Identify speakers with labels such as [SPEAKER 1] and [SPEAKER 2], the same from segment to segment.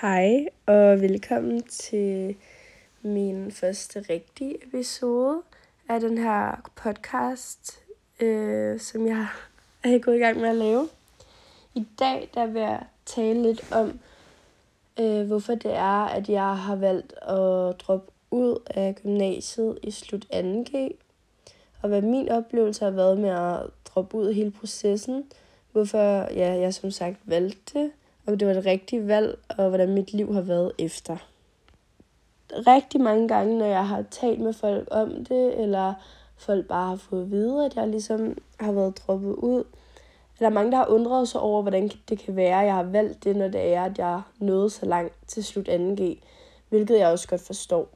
[SPEAKER 1] Hej og velkommen til min første rigtige episode af den her podcast, øh, som jeg er gået i gang med at lave. I dag der vil jeg tale lidt om, øh, hvorfor det er, at jeg har valgt at droppe ud af gymnasiet i slut 2G, og hvad min oplevelse har været med at droppe ud af hele processen, hvorfor ja, jeg som sagt valgte det, om det var det rigtige valg, og hvordan mit liv har været efter. Rigtig mange gange, når jeg har talt med folk om det, eller folk bare har fået at vide, at jeg ligesom har været droppet ud, der er mange, der har undret sig over, hvordan det kan være, at jeg har valgt det, når det er, at jeg nåede så langt til slut 2G, hvilket jeg også godt forstår.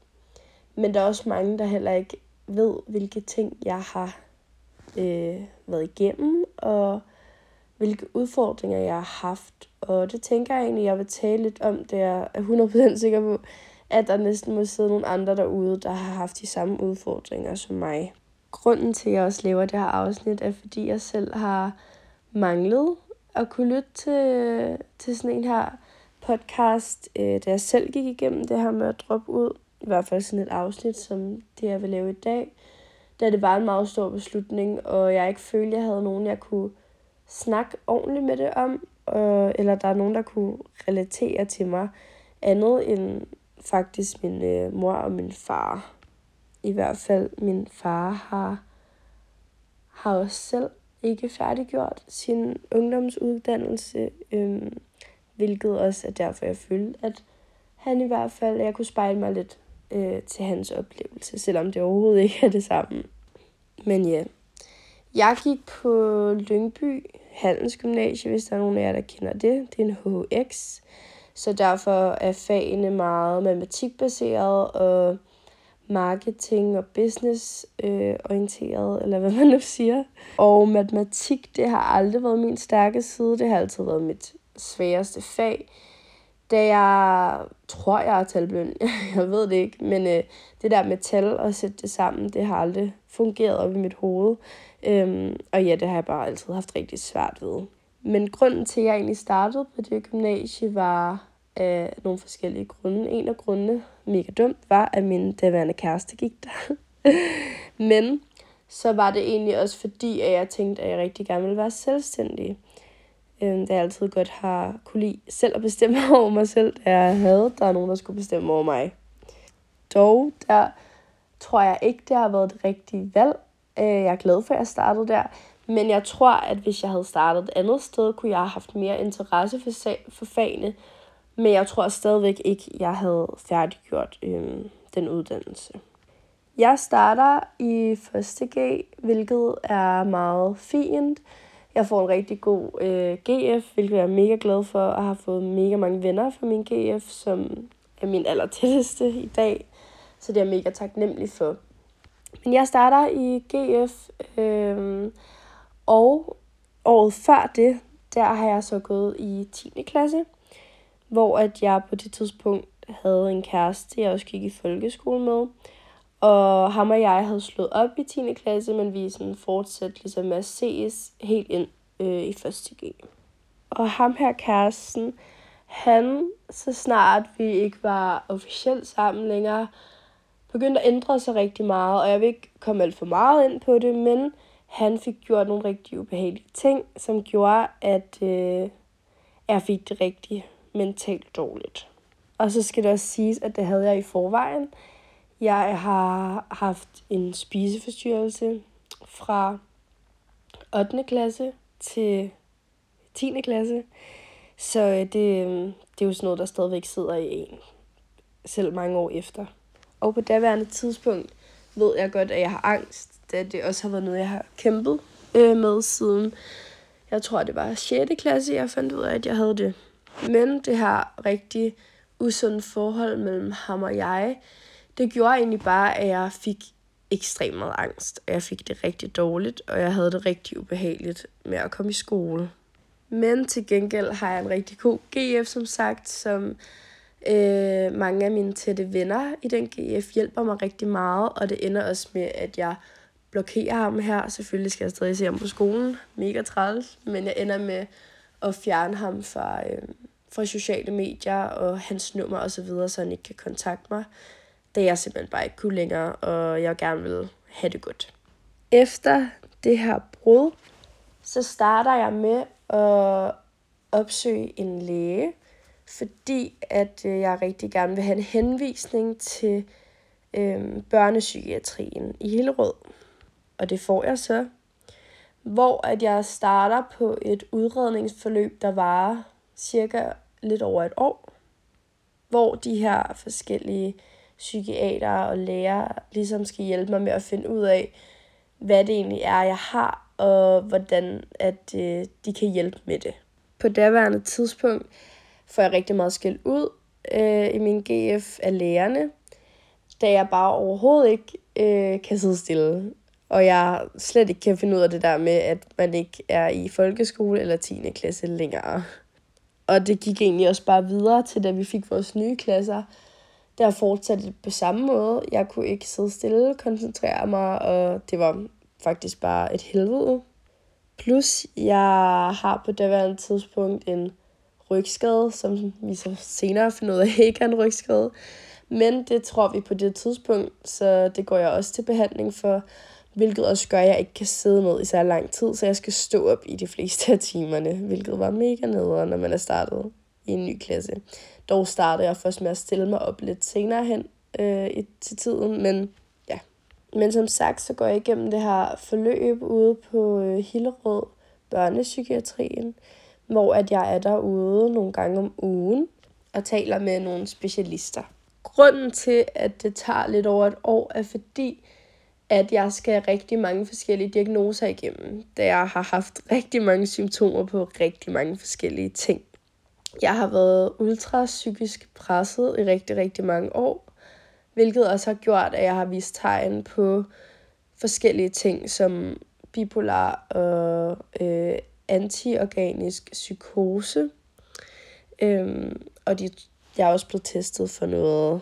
[SPEAKER 1] Men der er også mange, der heller ikke ved, hvilke ting jeg har øh, været igennem, og hvilke udfordringer jeg har haft. Og det tænker jeg egentlig, jeg vil tale lidt om, det er 100% sikker på, at der næsten må sidde nogle andre derude, der har haft de samme udfordringer som mig. Grunden til, at jeg også laver det her afsnit, er fordi jeg selv har manglet at kunne lytte til, til sådan en her podcast, øh, da jeg selv gik igennem det her med at droppe ud. I hvert fald sådan et afsnit, som det jeg vil lave i dag. Da det var en meget stor beslutning, og jeg ikke følte, jeg havde nogen, jeg kunne snakke ordentligt med det om, øh, eller der er nogen, der kunne relatere til mig andet end faktisk min øh, mor og min far. I hvert fald min far har, har også selv ikke færdiggjort sin ungdomsuddannelse, øh, hvilket også er derfor, jeg følte, at han i hvert fald, jeg kunne spejle mig lidt øh, til hans oplevelse, selvom det overhovedet ikke er det samme. Men ja, jeg gik på Lyngby Handelsgymnasie, hvis der er nogen af jer, der kender det. Det er en HX, så derfor er fagene meget matematikbaseret og marketing og business øh, orienteret, eller hvad man nu siger. Og matematik, det har aldrig været min stærke side, det har altid været mit sværeste fag. Da jeg tror, jeg er talblind, jeg ved det ikke, men øh, det der med tal og sætte det sammen, det har aldrig fungeret op i mit hoved. Øhm, og ja, det har jeg bare altid haft rigtig svært ved. Men grunden til, at jeg egentlig startede på det gymnasie, var øh, af nogle forskellige grunde. En af grundene, mega dumt, var, at min daværende kæreste gik der. Men så var det egentlig også fordi, at jeg tænkte, at jeg rigtig gerne ville være selvstændig. Øhm, da jeg altid godt har kunne lide selv at bestemme over mig selv, da jeg havde, der er nogen, der skulle bestemme over mig. Dog, der tror jeg ikke, det har været det rigtige valg. Øh, jeg er glad for, at jeg startede der. Men jeg tror, at hvis jeg havde startet et andet sted, kunne jeg have haft mere interesse for, for fagene. Men jeg tror stadigvæk ikke, jeg havde færdiggjort øh, den uddannelse. Jeg starter i 1.G, hvilket er meget fint. Jeg får en rigtig god øh, GF, hvilket jeg er mega glad for, og har fået mega mange venner fra min GF, som er min allertætteste i dag. Så det er jeg mega taknemmelig for. Men jeg starter i GF, øh, og året før det, der har jeg så gået i 10. klasse, hvor at jeg på det tidspunkt havde en kæreste, jeg også gik i folkeskole med. Og ham og jeg havde slået op i 10. klasse, men vi sådan fortsatte ligesom med at ses helt ind øh, i 1. G. Og ham her kæresten, han, så snart vi ikke var officielt sammen længere, begyndte at ændre sig rigtig meget, og jeg vil ikke komme alt for meget ind på det, men han fik gjort nogle rigtig ubehagelige ting, som gjorde, at øh, jeg fik det rigtig mentalt dårligt. Og så skal det også siges, at det havde jeg i forvejen. Jeg har haft en spiseforstyrrelse fra 8. klasse til 10. klasse. Så øh, det, øh, det er jo sådan noget, der stadigvæk sidder i en, selv mange år efter. Og på daværende tidspunkt ved jeg godt, at jeg har angst, da det også har været noget, jeg har kæmpet øh, med siden, jeg tror, det var 6. klasse, jeg fandt ud af, at jeg havde det. Men det her rigtig usunde forhold mellem ham og jeg, det gjorde egentlig bare, at jeg fik ekstremt meget angst, og jeg fik det rigtig dårligt, og jeg havde det rigtig ubehageligt med at komme i skole. Men til gengæld har jeg en rigtig god GF, som sagt, som øh, mange af mine tætte venner i den GF hjælper mig rigtig meget, og det ender også med, at jeg blokerer ham her. Selvfølgelig skal jeg stadig se ham på skolen, mega træls, men jeg ender med at fjerne ham fra, øh, fra sociale medier og hans nummer og så videre, så han ikke kan kontakte mig, da jeg simpelthen bare ikke kunne længere, og jeg gerne vil have det godt. Efter det her brud, så starter jeg med at opsøge en læge, fordi at øh, jeg rigtig gerne vil have en henvisning til øh, børnepsykiatrien i Hillerød. Og det får jeg så, hvor at jeg starter på et udredningsforløb, der varer cirka lidt over et år, hvor de her forskellige psykiater og læger ligesom skal hjælpe mig med at finde ud af, hvad det egentlig er, jeg har, og hvordan at øh, de kan hjælpe med det. På daværende tidspunkt får jeg rigtig meget skæld ud øh, i min GF af lærerne, da jeg bare overhovedet ikke øh, kan sidde stille. Og jeg slet ikke kan finde ud af det der med, at man ikke er i folkeskole eller 10. klasse længere. Og det gik egentlig også bare videre til, da vi fik vores nye klasser. Der fortsatte det på samme måde. Jeg kunne ikke sidde stille, koncentrere mig, og det var faktisk bare et helvede. Plus, jeg har på daværende tidspunkt en rygskade, som vi så senere finder ud af ikke er en rygskade. Men det tror vi på det tidspunkt, så det går jeg også til behandling for, hvilket også gør, at jeg ikke kan sidde ned i så lang tid, så jeg skal stå op i de fleste af timerne, hvilket var mega nederen, når man er startet i en ny klasse. Dog startede jeg først med at stille mig op lidt senere hen øh, til tiden, men ja. Men som sagt, så går jeg igennem det her forløb ude på øh, Hillerød børnepsykiatrien, hvor at jeg er derude nogle gange om ugen og taler med nogle specialister. Grunden til, at det tager lidt over et år, er fordi, at jeg skal have rigtig mange forskellige diagnoser igennem, da jeg har haft rigtig mange symptomer på rigtig mange forskellige ting. Jeg har været ultra psykisk presset i rigtig, rigtig mange år, hvilket også har gjort, at jeg har vist tegn på forskellige ting som bipolar og øh, antiorganisk psykose. Øhm, og de, jeg er også blevet testet for noget,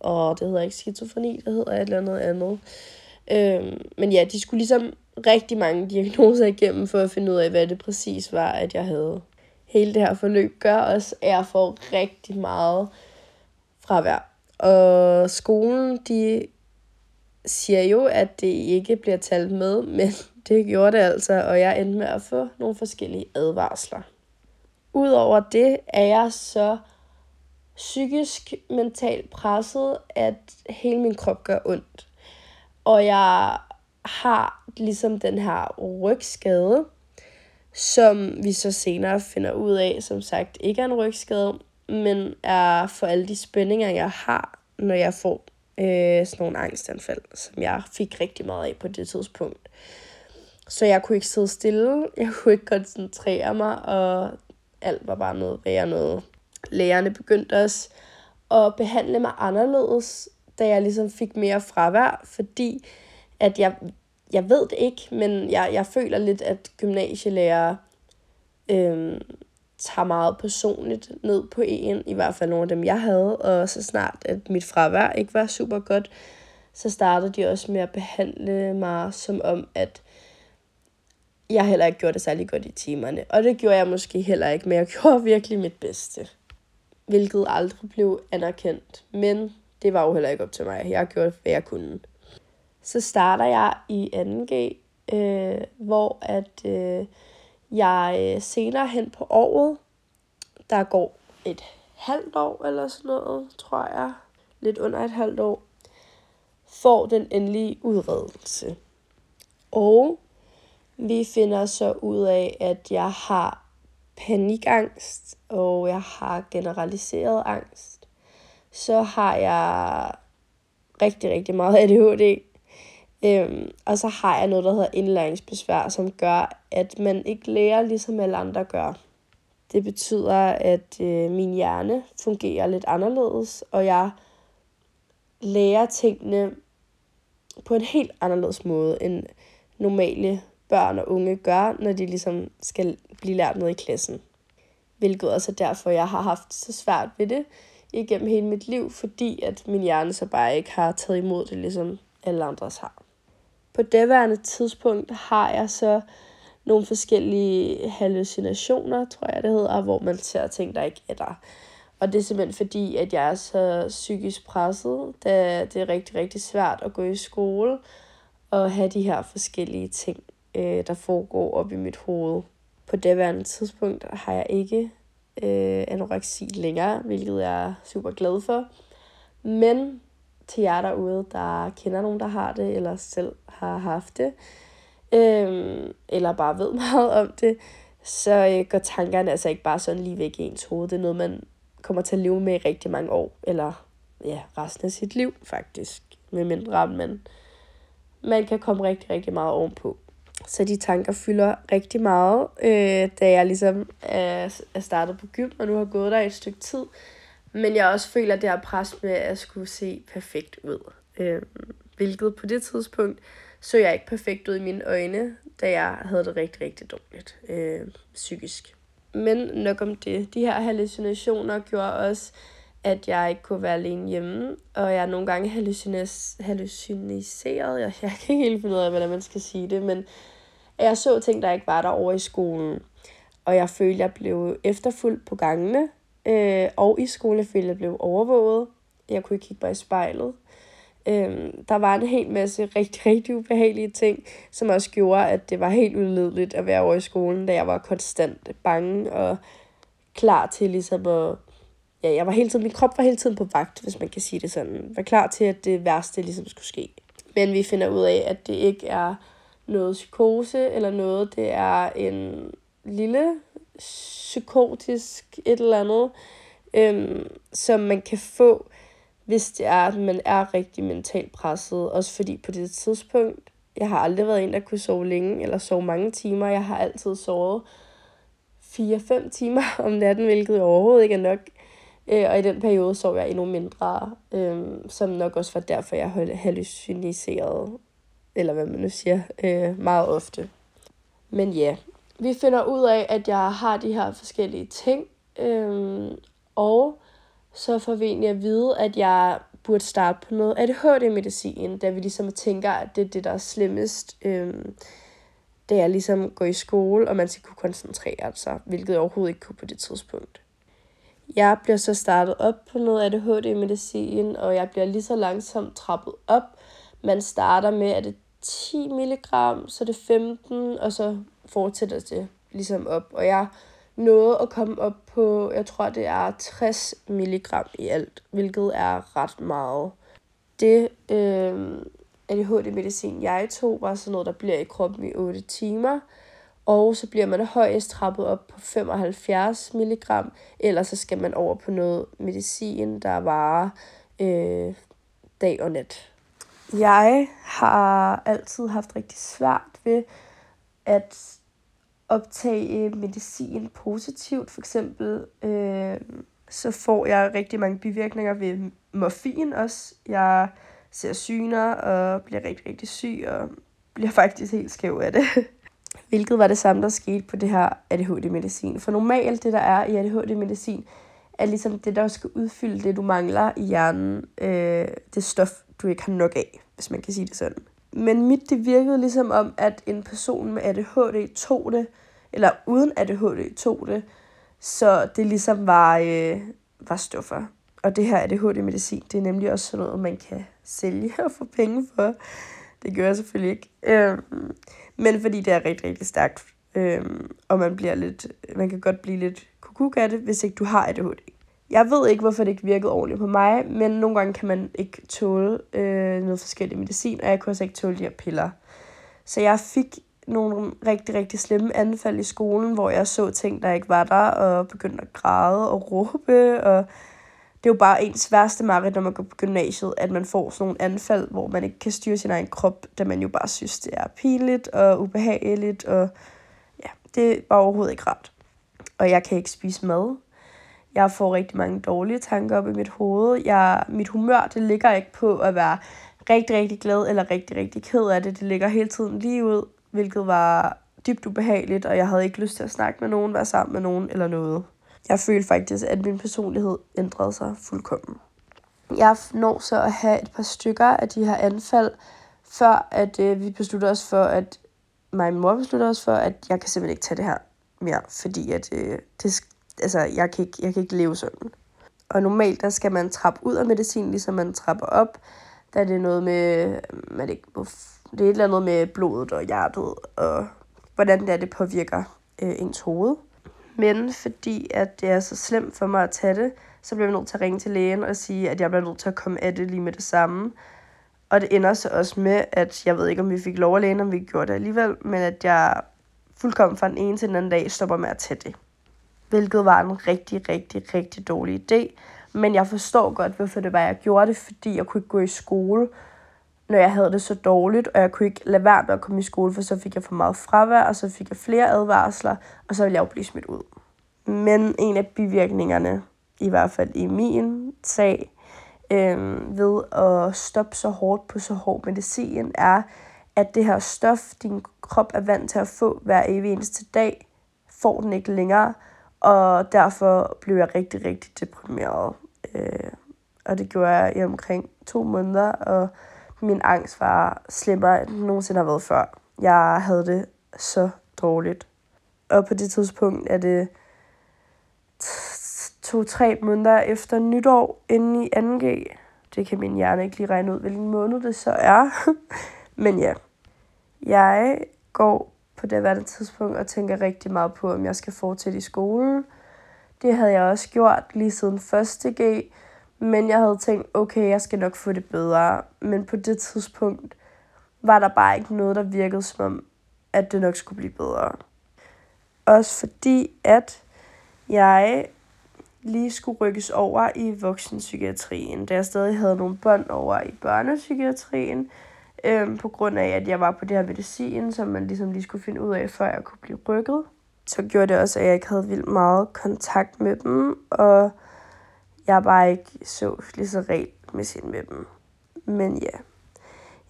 [SPEAKER 1] og det hedder ikke skizofreni, det hedder et eller andet andet. Øhm, men ja, de skulle ligesom rigtig mange diagnoser igennem for at finde ud af, hvad det præcis var, at jeg havde. Hele det her forløb gør også, at jeg får rigtig meget fravær. Og skolen, de siger jo, at det ikke bliver talt med, men det gjorde det altså, og jeg endte med at få nogle forskellige advarsler. Udover det er jeg så psykisk mentalt presset, at hele min krop gør ondt. Og jeg har ligesom den her rygskade, som vi så senere finder ud af, som sagt ikke er en rygskade, men er for alle de spændinger, jeg har, når jeg får øh, sådan nogle angstanfald, som jeg fik rigtig meget af på det tidspunkt. Så jeg kunne ikke sidde stille, jeg kunne ikke koncentrere mig, og alt var bare noget værre noget. Lægerne begyndte også at behandle mig anderledes, da jeg ligesom fik mere fravær, fordi at jeg, jeg ved det ikke, men jeg, jeg føler lidt, at gymnasielærer øhm, tager meget personligt ned på en, i hvert fald nogle af dem, jeg havde, og så snart, at mit fravær ikke var super godt, så startede de også med at behandle mig som om, at jeg heller ikke gjorde det særlig godt i timerne. Og det gjorde jeg måske heller ikke, men jeg gjorde virkelig mit bedste. Hvilket aldrig blev anerkendt. Men det var jo heller ikke op til mig. Jeg gjorde, hvad jeg kunne. Så starter jeg i 2G, øh, hvor at øh, jeg øh, senere hen på året, der går et halvt år eller sådan noget, tror jeg, lidt under et halvt år, får den endelige udredelse. Og vi finder så ud af, at jeg har panikangst, og jeg har generaliseret angst. Så har jeg rigtig, rigtig meget ADHD. Øhm, og så har jeg noget, der hedder indlæringsbesvær, som gør, at man ikke lærer, ligesom alle andre gør. Det betyder, at øh, min hjerne fungerer lidt anderledes, og jeg lærer tingene på en helt anderledes måde, end normale børn og unge gør, når de ligesom skal blive lært noget i klassen. Hvilket også er derfor, jeg har haft så svært ved det igennem hele mit liv, fordi at min hjerne så bare ikke har taget imod det, ligesom alle andres har. På det tidspunkt har jeg så nogle forskellige hallucinationer, tror jeg det hedder, hvor man ser ting, der ikke er der. Og det er simpelthen fordi, at jeg er så psykisk presset, da det er rigtig, rigtig svært at gå i skole og have de her forskellige ting, øh, der foregår op i mit hoved. På det tidspunkt har jeg ikke øh, anoreksi længere, hvilket jeg er super glad for. Men til jer derude, der kender nogen, der har det, eller selv har haft det, øh, eller bare ved meget om det, så øh, går tankerne altså ikke bare sådan lige væk i ens hoved. Det er noget, man kommer til at leve med i rigtig mange år, eller ja, resten af sit liv faktisk, med mindre man, man kan komme rigtig, rigtig meget ovenpå. Så de tanker fylder rigtig meget, øh, da jeg ligesom øh, er startet på gym, og nu har gået der et stykke tid. Men jeg også føler det er pres med at skulle se perfekt ud. Øh, hvilket på det tidspunkt så jeg ikke perfekt ud i mine øjne, da jeg havde det rigtig, rigtig dårligt øh, psykisk. Men nok om det. De her hallucinationer gjorde også, at jeg ikke kunne være alene hjemme, og jeg nogle gange hallucinis- halluciniseret. Jeg, jeg kan ikke helt finde ud af, hvordan man skal sige det, men jeg så ting, der ikke var der over i skolen. Og jeg følte, jeg blev efterfulgt på gangene, øh, og i skolen jeg følte, jeg blev overvåget. Jeg kunne ikke kigge mig i spejlet. Øh, der var en hel masse rigtig, rigtig ubehagelige ting, som også gjorde, at det var helt udledeligt at være over i skolen, da jeg var konstant bange og klar til ligesom at... Ja, jeg var hele tiden, min krop var hele tiden på vagt, hvis man kan sige det sådan. Var klar til, at det værste ligesom skulle ske. Men vi finder ud af, at det ikke er noget psykose eller noget. Det er en lille psykotisk et eller andet, øhm, som man kan få, hvis det er, at man er rigtig mentalt presset. Også fordi på det tidspunkt, jeg har aldrig været en, der kunne sove længe eller sove mange timer. Jeg har altid sovet 4-5 timer om natten, hvilket overhovedet ikke er nok. Øh, og i den periode sov jeg endnu mindre, øh, som nok også var derfor, jeg hallucinerede eller hvad man nu siger, øh, meget ofte. Men ja, vi finder ud af, at jeg har de her forskellige ting, øh, og så får vi egentlig at vide, at jeg burde starte på noget ADHD-medicin, da vi ligesom tænker, at det er det, der er slemmest, øh, da jeg ligesom går i skole, og man skal kunne koncentrere sig, hvilket jeg overhovedet ikke kunne på det tidspunkt. Jeg bliver så startet op på noget ADHD-medicin, og jeg bliver lige så langsomt trappet op. Man starter med, at det 10 mg, så det 15, og så fortsætter det ligesom op. Og jeg nåede at komme op på, jeg tror det er 60 mg i alt, hvilket er ret meget. Det øh, ADHD-medicin, jeg tog, var sådan noget, der bliver i kroppen i 8 timer. Og så bliver man højst trappet op på 75 mg, ellers så skal man over på noget medicin, der varer øh, dag og nat. Jeg har altid haft rigtig svært ved at optage medicin positivt. For eksempel øh, så får jeg rigtig mange bivirkninger ved morfin også. Jeg ser syner og bliver rigtig, rigtig syg og bliver faktisk helt skæv af det. Hvilket var det samme, der skete på det her ADHD-medicin. For normalt, det der er i ADHD-medicin, er ligesom det, der skal udfylde det, du mangler i hjernen. Øh, det stof, du ikke har nok af, hvis man kan sige det sådan. Men mit, det virkede ligesom om, at en person med ADHD tog det, eller uden ADHD tog det, så det ligesom var, øh, var stoffer. Og det her ADHD-medicin, det er nemlig også sådan noget, man kan sælge og få penge for. Det gør jeg selvfølgelig ikke. Øh, men fordi det er rigtig, rigtig stærkt. Øhm, og man, bliver lidt, man kan godt blive lidt kukuk af det, hvis ikke du har ADHD. Jeg ved ikke, hvorfor det ikke virkede ordentligt på mig, men nogle gange kan man ikke tåle øh, noget forskellig medicin, og jeg kunne også ikke tåle de her piller. Så jeg fik nogle rigtig, rigtig slemme anfald i skolen, hvor jeg så ting, der ikke var der, og begyndte at græde og råbe, og det er jo bare ens værste mareridt, når man går på gymnasiet, at man får sådan nogle anfald, hvor man ikke kan styre sin egen krop, da man jo bare synes, det er pinligt og ubehageligt, og det var overhovedet ikke rart. Og jeg kan ikke spise mad. Jeg får rigtig mange dårlige tanker op i mit hoved. Jeg, mit humør, det ligger ikke på at være rigtig, rigtig glad eller rigtig, rigtig ked af det. Det ligger hele tiden lige ud, hvilket var dybt ubehageligt, og jeg havde ikke lyst til at snakke med nogen, være sammen med nogen eller noget. Jeg følte faktisk, at min personlighed ændrede sig fuldkommen. Jeg når så at have et par stykker af de her anfald, før at øh, vi besluttede os for, at mig og min mor besluttede os for, at jeg kan simpelthen ikke tage det her mere, fordi at, øh, det, altså, jeg, kan ikke, jeg kan ikke leve sådan. Og normalt, der skal man trappe ud af medicin, ligesom man trapper op. Der er det noget med, øh, man det, det er et eller andet med blodet og hjertet, og hvordan det, er, det påvirker øh, ens hoved. Men fordi at det er så slemt for mig at tage det, så bliver jeg nødt til at ringe til lægen og sige, at jeg bliver nødt til at komme af det lige med det samme. Og det ender så også med, at jeg ved ikke, om vi fik lov at læne, om vi gjorde det alligevel, men at jeg fuldkommen fra den ene til den anden dag stopper med at tage det. Hvilket var en rigtig, rigtig, rigtig dårlig idé. Men jeg forstår godt, hvorfor det var, jeg gjorde det, fordi jeg kunne ikke gå i skole, når jeg havde det så dårligt, og jeg kunne ikke lade være med at komme i skole, for så fik jeg for meget fravær, og så fik jeg flere advarsler, og så ville jeg jo blive smidt ud. Men en af bivirkningerne, i hvert fald i min sag, øh, ved at stoppe så hårdt på så hård medicin, er, at det her stof, din krop er vant til at få hver evig eneste dag, får den ikke længere, og derfor blev jeg rigtig, rigtig deprimeret. Øh, og det gjorde jeg i omkring to måneder, og min angst var slemmere, end nogensinde har været før. Jeg havde det så dårligt. Og på det tidspunkt er det to-tre måneder efter nytår inde i 2G. Det kan min hjerne ikke lige regne ud, hvilken måned det så er. Men ja, jeg går på det værende tidspunkt og tænker rigtig meget på, om jeg skal fortsætte i skolen. Det havde jeg også gjort lige siden 1. G, men jeg havde tænkt, okay, jeg skal nok få det bedre. Men på det tidspunkt var der bare ikke noget, der virkede som om, at det nok skulle blive bedre. Også fordi, at jeg lige skulle rykkes over i voksenpsykiatrien, da jeg stadig havde nogle bånd over i børnepsykiatrien, øhm, på grund af, at jeg var på det her medicin, som man ligesom lige skulle finde ud af, før jeg kunne blive rykket. Så gjorde det også, at jeg ikke havde vildt meget kontakt med dem, og jeg bare ikke så lige så regelmæssigt med dem. Men ja,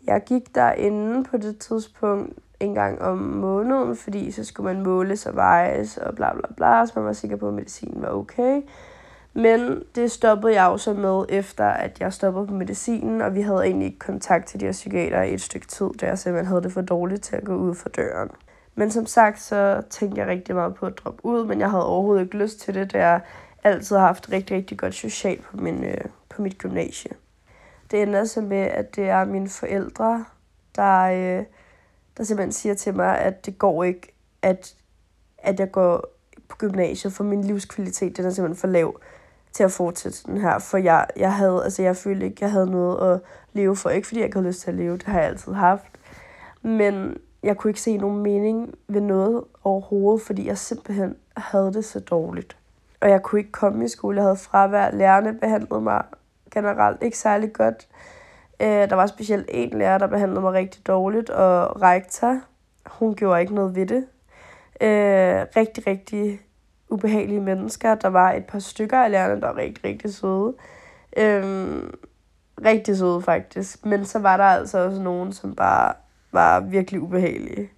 [SPEAKER 1] jeg gik derinde på det tidspunkt en gang om måneden, fordi så skulle man måles og vejes og bla bla bla, så man var sikker på, at medicinen var okay. Men det stoppede jeg jo så med, efter at jeg stoppede på medicinen, og vi havde egentlig ikke kontakt til de her psykiater i et stykke tid, da jeg simpelthen havde det for dårligt til at gå ud for døren. Men som sagt, så tænkte jeg rigtig meget på at droppe ud, men jeg havde overhovedet ikke lyst til det, da jeg altid har haft rigtig, rigtig godt socialt på, min, øh, på mit gymnasie. Det ender så med, at det er mine forældre, der, øh, der simpelthen siger til mig, at det går ikke, at, at jeg går på gymnasiet, for min livskvalitet den er simpelthen for lav til at fortsætte den her, for jeg, jeg havde, altså jeg følte ikke, jeg havde noget at leve for, ikke fordi jeg ikke havde lyst til at leve, det har jeg altid haft, men jeg kunne ikke se nogen mening ved noget overhovedet, fordi jeg simpelthen havde det så dårligt. Og jeg kunne ikke komme i skole, jeg havde fravær, lærerne behandlede mig generelt ikke særlig godt. Øh, der var specielt en lærer, der behandlede mig rigtig dårligt, og rektor, hun gjorde ikke noget ved det. Øh, rigtig, rigtig ubehagelige mennesker. Der var et par stykker af lærerne, der var rigtig, rigtig søde. Øhm, rigtig søde faktisk. Men så var der altså også nogen, som bare var virkelig ubehagelige.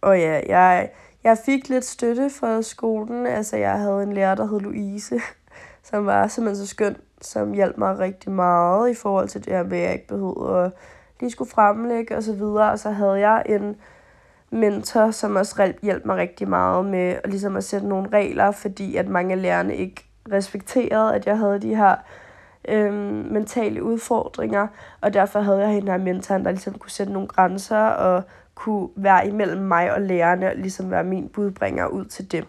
[SPEAKER 1] Og ja, jeg, jeg fik lidt støtte fra skolen. Altså, jeg havde en lærer, der hed Louise, som var simpelthen så skøn, som hjalp mig rigtig meget i forhold til det her med, at jeg ikke behøvede at lige skulle fremlægge og så videre. Og så havde jeg en mentor, som også hjalp mig rigtig meget med at, ligesom at sætte nogle regler, fordi at mange af lærerne ikke respekterede, at jeg havde de her øhm, mentale udfordringer, og derfor havde jeg hende her mentor, der ligesom kunne sætte nogle grænser og kunne være imellem mig og lærerne, og ligesom være min budbringer ud til dem,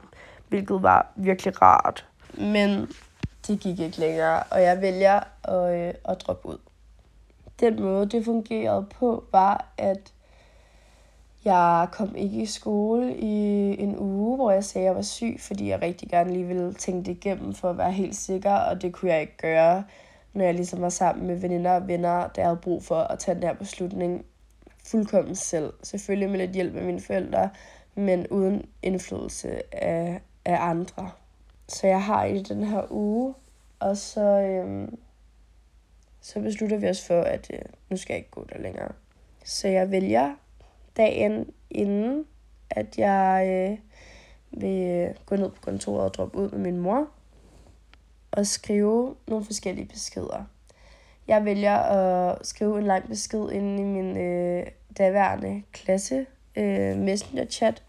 [SPEAKER 1] hvilket var virkelig rart. Men det gik ikke længere, og jeg vælger at, øh, at droppe ud. Den måde, det fungerede på, var, at jeg kom ikke i skole i en uge, hvor jeg sagde, at jeg var syg, fordi jeg rigtig gerne lige ville tænke det igennem for at være helt sikker, og det kunne jeg ikke gøre, når jeg ligesom var sammen med veninder og venner, der havde brug for at tage den her beslutning fuldkommen selv. Selvfølgelig med lidt hjælp af mine forældre, men uden indflydelse af, af andre. Så jeg har i den her uge, og så, øhm, så beslutter vi os for, at øh, nu skal jeg ikke gå der længere. Så jeg vælger dagen inden, at jeg øh, vil øh, gå ned på kontoret og droppe ud med min mor og skrive nogle forskellige beskeder. Jeg vælger at skrive en lang besked inde i min øh, daværende klasse øh, messenger-chat,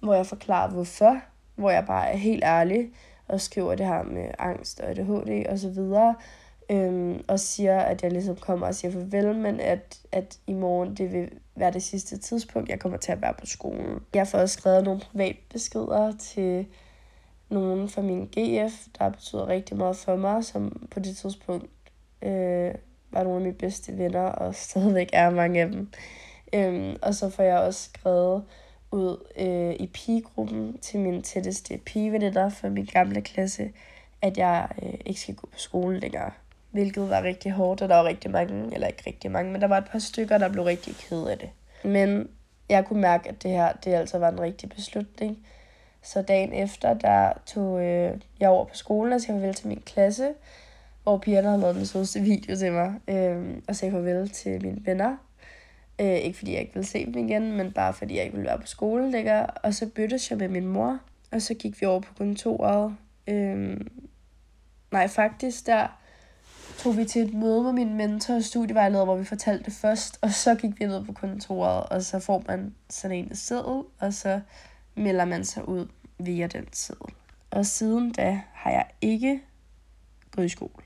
[SPEAKER 1] hvor jeg forklarer hvorfor, hvor jeg bare er helt ærlig og skriver det her med angst og ADHD og så videre, øhm, og siger, at jeg ligesom kommer og siger farvel, men at, at i morgen det vil være det sidste tidspunkt, jeg kommer til at være på skolen. Jeg får også skrevet nogle private beskeder til nogen fra min GF, der betyder rigtig meget for mig, som på det tidspunkt øh, var nogle af mine bedste venner, og stadigvæk er mange af dem. Øhm, og så får jeg også skrevet ud øh, i pigegruppen til min tætteste pigeveninder fra min gamle klasse, at jeg øh, ikke skal gå på skole længere. Hvilket var rigtig hårdt, og der var rigtig mange, eller ikke rigtig mange, men der var et par stykker, der blev rigtig ked af det. Men jeg kunne mærke, at det her, det altså var en rigtig beslutning. Så dagen efter, der tog øh, jeg over på skolen og sagde farvel til min klasse, hvor pigerne havde lavet den sødeste video til mig, øh, og sagde farvel til mine venner. Øh, ikke fordi jeg ikke ville se dem igen, men bare fordi jeg ikke ville være på skole længere. Og så byttes jeg med min mor, og så gik vi over på kontoret. Øh, nej, faktisk der tog vi til et møde med min mentor og studievejleder, hvor vi fortalte det først, og så gik vi ned på kontoret, og så får man sådan en seddel, og så melder man sig ud via den seddel. Og siden da har jeg ikke gået i skole.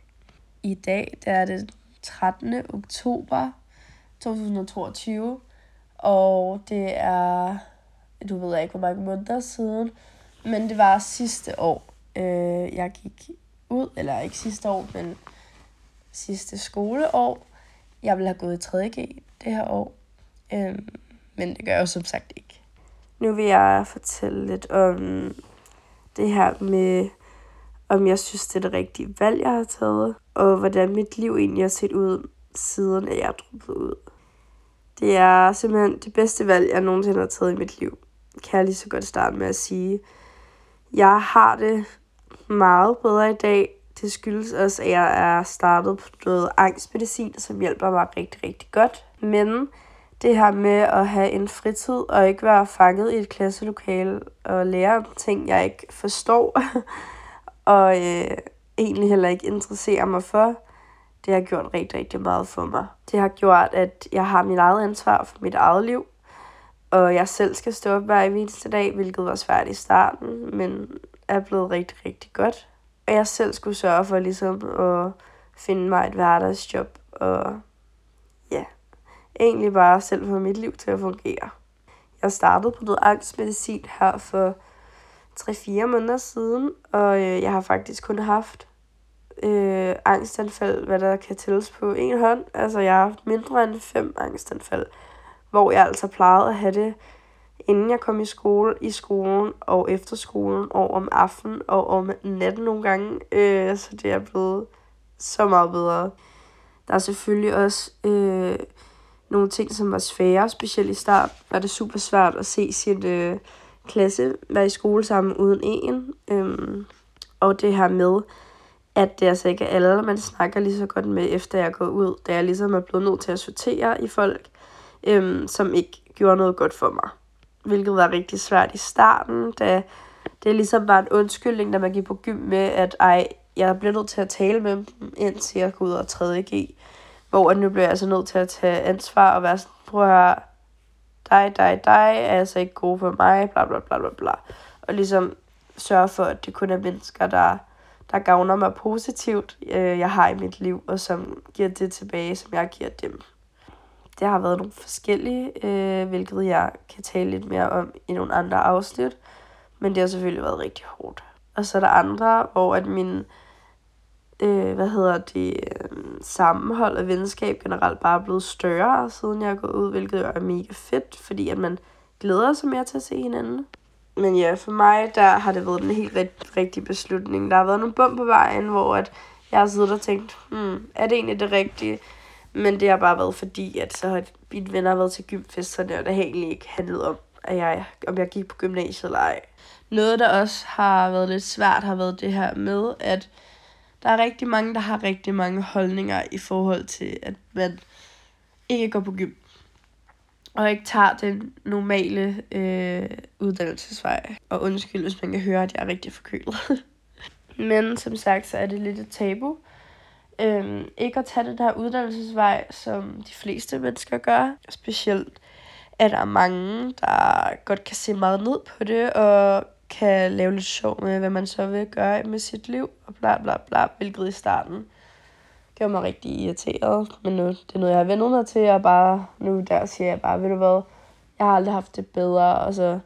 [SPEAKER 1] I dag der er det 13. oktober 2022, og det er, du ved ikke, hvor mange måneder siden, men det var sidste år, øh, jeg gik ud, eller ikke sidste år, men sidste skoleår. Jeg ville have gået i 3.G det her år, øh, men det gør jeg jo som sagt ikke. Nu vil jeg fortælle lidt om det her med, om jeg synes, det er det rigtige valg, jeg har taget, og hvordan mit liv egentlig har set ud, siden jeg er droppet ud. Det er simpelthen det bedste valg, jeg nogensinde har taget i mit liv. Kan jeg lige så godt starte med at sige. Jeg har det meget bedre i dag. Det skyldes også, at jeg er startet på noget angstmedicin, som hjælper mig rigtig, rigtig godt. Men det her med at have en fritid og ikke være fanget i et klasselokale og lære om ting, jeg ikke forstår, og øh, egentlig heller ikke interesserer mig for, det har gjort rigtig, rigtig meget for mig. Det har gjort, at jeg har mit eget ansvar for mit eget liv, og jeg selv skal stå op hver eneste dag, hvilket var svært i starten, men er blevet rigtig, rigtig godt. Og jeg selv skulle sørge for ligesom at finde mig et hverdagsjob, og ja, egentlig bare selv få mit liv til at fungere. Jeg startede på noget angstmedicin her for 3-4 måneder siden, og øh, jeg har faktisk kun haft øh, angstanfald, hvad der kan tælles på en hånd. Altså, jeg har haft mindre end fem angstanfald, hvor jeg altså plejede at have det, inden jeg kom i skole, i skolen og efter skolen, og om aftenen og om natten nogle gange. Øh, så det er blevet så meget bedre. Der er selvfølgelig også øh, nogle ting, som var svære, specielt i start var det super svært at se sin øh, klasse være i skole sammen uden en. Øh, og det her med, at det altså ikke er alle, man snakker lige så godt med, efter jeg er gået ud, da jeg ligesom er blevet nødt til at sortere i folk, øhm, som ikke gjorde noget godt for mig. Hvilket var rigtig svært i starten, da det ligesom var en undskyldning, da man gik på gym med, at ej, jeg bliver nødt til at tale med dem, indtil jeg går ud og 3.G. Hvor nu bliver jeg altså nødt til at tage ansvar og være sådan, prøv at høre, dig, dig, dig er altså ikke gode for mig, bla bla bla bla bla. Og ligesom sørge for, at det kun er mennesker, der der gavner mig positivt, øh, jeg har i mit liv, og som giver det tilbage, som jeg giver dem. Det har været nogle forskellige, øh, hvilket jeg kan tale lidt mere om i nogle andre afsnit, men det har selvfølgelig været rigtig hårdt. Og så er der andre, hvor at min øh, hvad hedder det, øh, sammenhold og venskab generelt bare er blevet større, siden jeg er gået ud, hvilket er mega fedt, fordi at man glæder sig mere til at se hinanden. Men ja, for mig, der har det været en helt rigt, rigtig beslutning. Der har været nogle bump på vejen, hvor at jeg har siddet og tænkt, hmm, er det egentlig det rigtige? Men det har bare været fordi, at så har mine venner været til gymfesterne, og det har egentlig ikke handlet om, at jeg, om jeg gik på gymnasiet eller ej. Noget, der også har været lidt svært, har været det her med, at der er rigtig mange, der har rigtig mange holdninger i forhold til, at man ikke går på gym og ikke tager den normale øh, uddannelsesvej. Og undskyld, hvis man kan høre, at jeg er rigtig forkølet. Men som sagt, så er det lidt et tabu. Øhm, ikke at tage den her uddannelsesvej, som de fleste mennesker gør. Specielt at der er mange, der godt kan se meget ned på det, og kan lave lidt sjov med, hvad man så vil gøre med sit liv, og bla bla bla, hvilket i starten gjorde mig rigtig irriteret. Men nu, det er noget, jeg har vendt mig til, og bare nu der siger jeg bare, ved du hvad, jeg har aldrig haft det bedre, og så,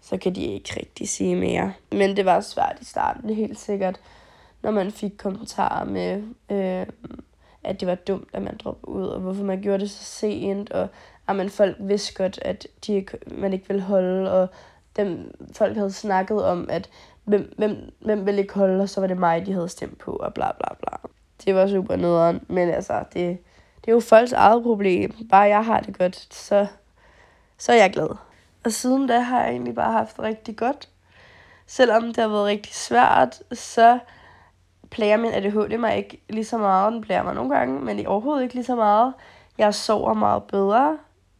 [SPEAKER 1] så kan de ikke rigtig sige mere. Men det var svært i starten, det helt sikkert, når man fik kommentarer med, øh, at det var dumt, at man droppede ud, og hvorfor man gjorde det så sent, og ah, at man folk vidste godt, at de ikke, man ikke ville holde, og dem, folk havde snakket om, at hvem, hvem, hvem ville ikke holde, og så var det mig, de havde stemt på, og bla bla bla. Det var super nederen, men altså, det, det er jo folks eget problem. Bare jeg har det godt, så, så er jeg glad. Og siden da har jeg egentlig bare haft det rigtig godt. Selvom det har været rigtig svært, så plager min ADHD mig ikke lige så meget. Den plager mig nogle gange, men overhovedet ikke lige så meget. Jeg sover meget bedre.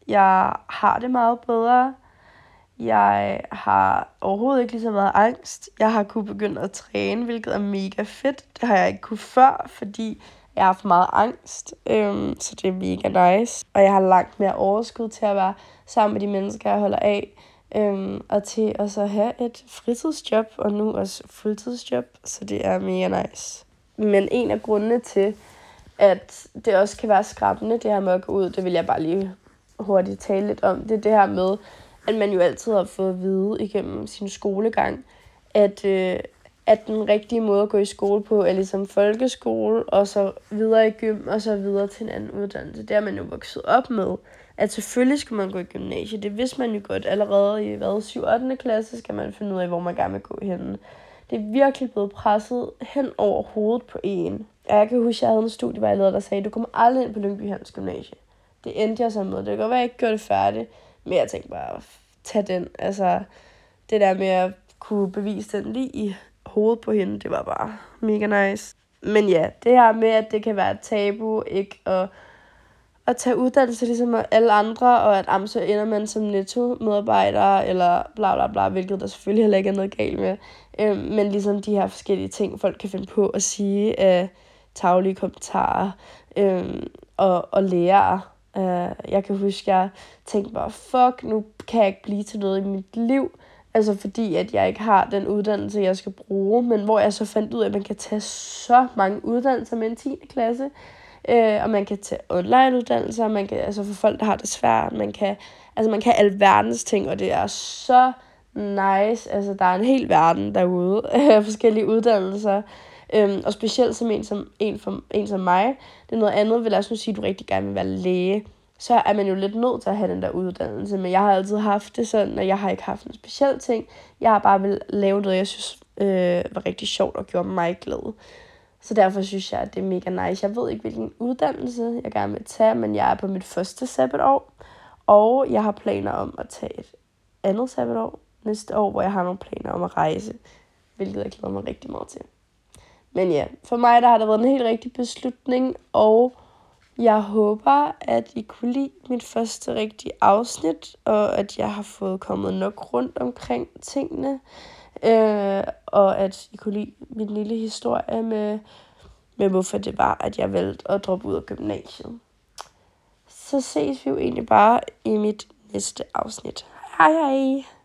[SPEAKER 1] Jeg har det meget bedre. Jeg har overhovedet ikke lige så meget angst. Jeg har kunnet begynde at træne, hvilket er mega fedt. Det har jeg ikke kunne før, fordi jeg har haft meget angst. Øhm, så det er mega nice. Og jeg har langt mere overskud til at være sammen med de mennesker, jeg holder af. Øhm, og til at så have et fritidsjob, og nu også fuldtidsjob. Så det er mega nice. Men en af grundene til, at det også kan være skræmmende, det her med at gå ud, det vil jeg bare lige hurtigt tale lidt om. Det er det her med, at man jo altid har fået at vide igennem sin skolegang, at, øh, at den rigtige måde at gå i skole på er ligesom folkeskole, og så videre i gym, og så videre til en anden uddannelse. Det er man jo vokset op med, at selvfølgelig skal man gå i gymnasiet. Det vidste man jo godt allerede i hvad, 7. 8. klasse, skal man finde ud af, hvor man gerne vil gå hen. Det er virkelig blevet presset hen over hovedet på en. Jeg kan huske, at jeg havde en studievejleder, der sagde, du kommer aldrig ind på Lyngby Hans Gymnasie. Det endte jeg så med. Det kan godt være, at jeg ikke gjorde det færdigt. Men jeg tænkte bare, tag den. Altså, det der med at kunne bevise den lige i hovedet på hende, det var bare mega nice. Men ja, det her med, at det kan være et tabu, ikke at, at tage uddannelse ligesom alle andre, og at amse ender man som netto-medarbejder, eller bla bla bla, hvilket der selvfølgelig heller ikke er noget galt med. Øhm, men ligesom de her forskellige ting, folk kan finde på at sige øh, taglige kommentarer, øhm, og, og lære Uh, jeg kan huske, jeg tænkte bare, fuck, nu kan jeg ikke blive til noget i mit liv. Altså fordi, at jeg ikke har den uddannelse, jeg skal bruge. Men hvor jeg så fandt ud af, at man kan tage så mange uddannelser med en 10. klasse. Uh, og man kan tage online-uddannelser, man kan, altså for folk, der har det svært, man kan, altså man kan alverdens ting, og det er så nice. Altså, der er en hel verden derude af forskellige uddannelser. Øhm, og specielt som en som, en, for, en som mig, det er noget andet, vil jeg også sige, at du rigtig gerne vil være læge. Så er man jo lidt nødt til at have den der uddannelse. Men jeg har altid haft det sådan, at jeg har ikke haft en speciel ting. Jeg har bare vil lave noget, jeg synes øh, var rigtig sjovt og gjorde mig glad. Så derfor synes jeg, at det er mega nice. Jeg ved ikke, hvilken uddannelse jeg gerne vil tage, men jeg er på mit første sabbatår. Og jeg har planer om at tage et andet sabbatår næste år, hvor jeg har nogle planer om at rejse, hvilket jeg glæder mig rigtig meget til. Men ja, for mig der har det været en helt rigtig beslutning, og jeg håber, at I kunne lide mit første rigtige afsnit, og at jeg har fået kommet nok rundt omkring tingene, øh, og at I kunne lide min lille historie med, med, hvorfor det var, at jeg valgte at droppe ud af gymnasiet. Så ses vi jo egentlig bare i mit næste afsnit. Hej hej!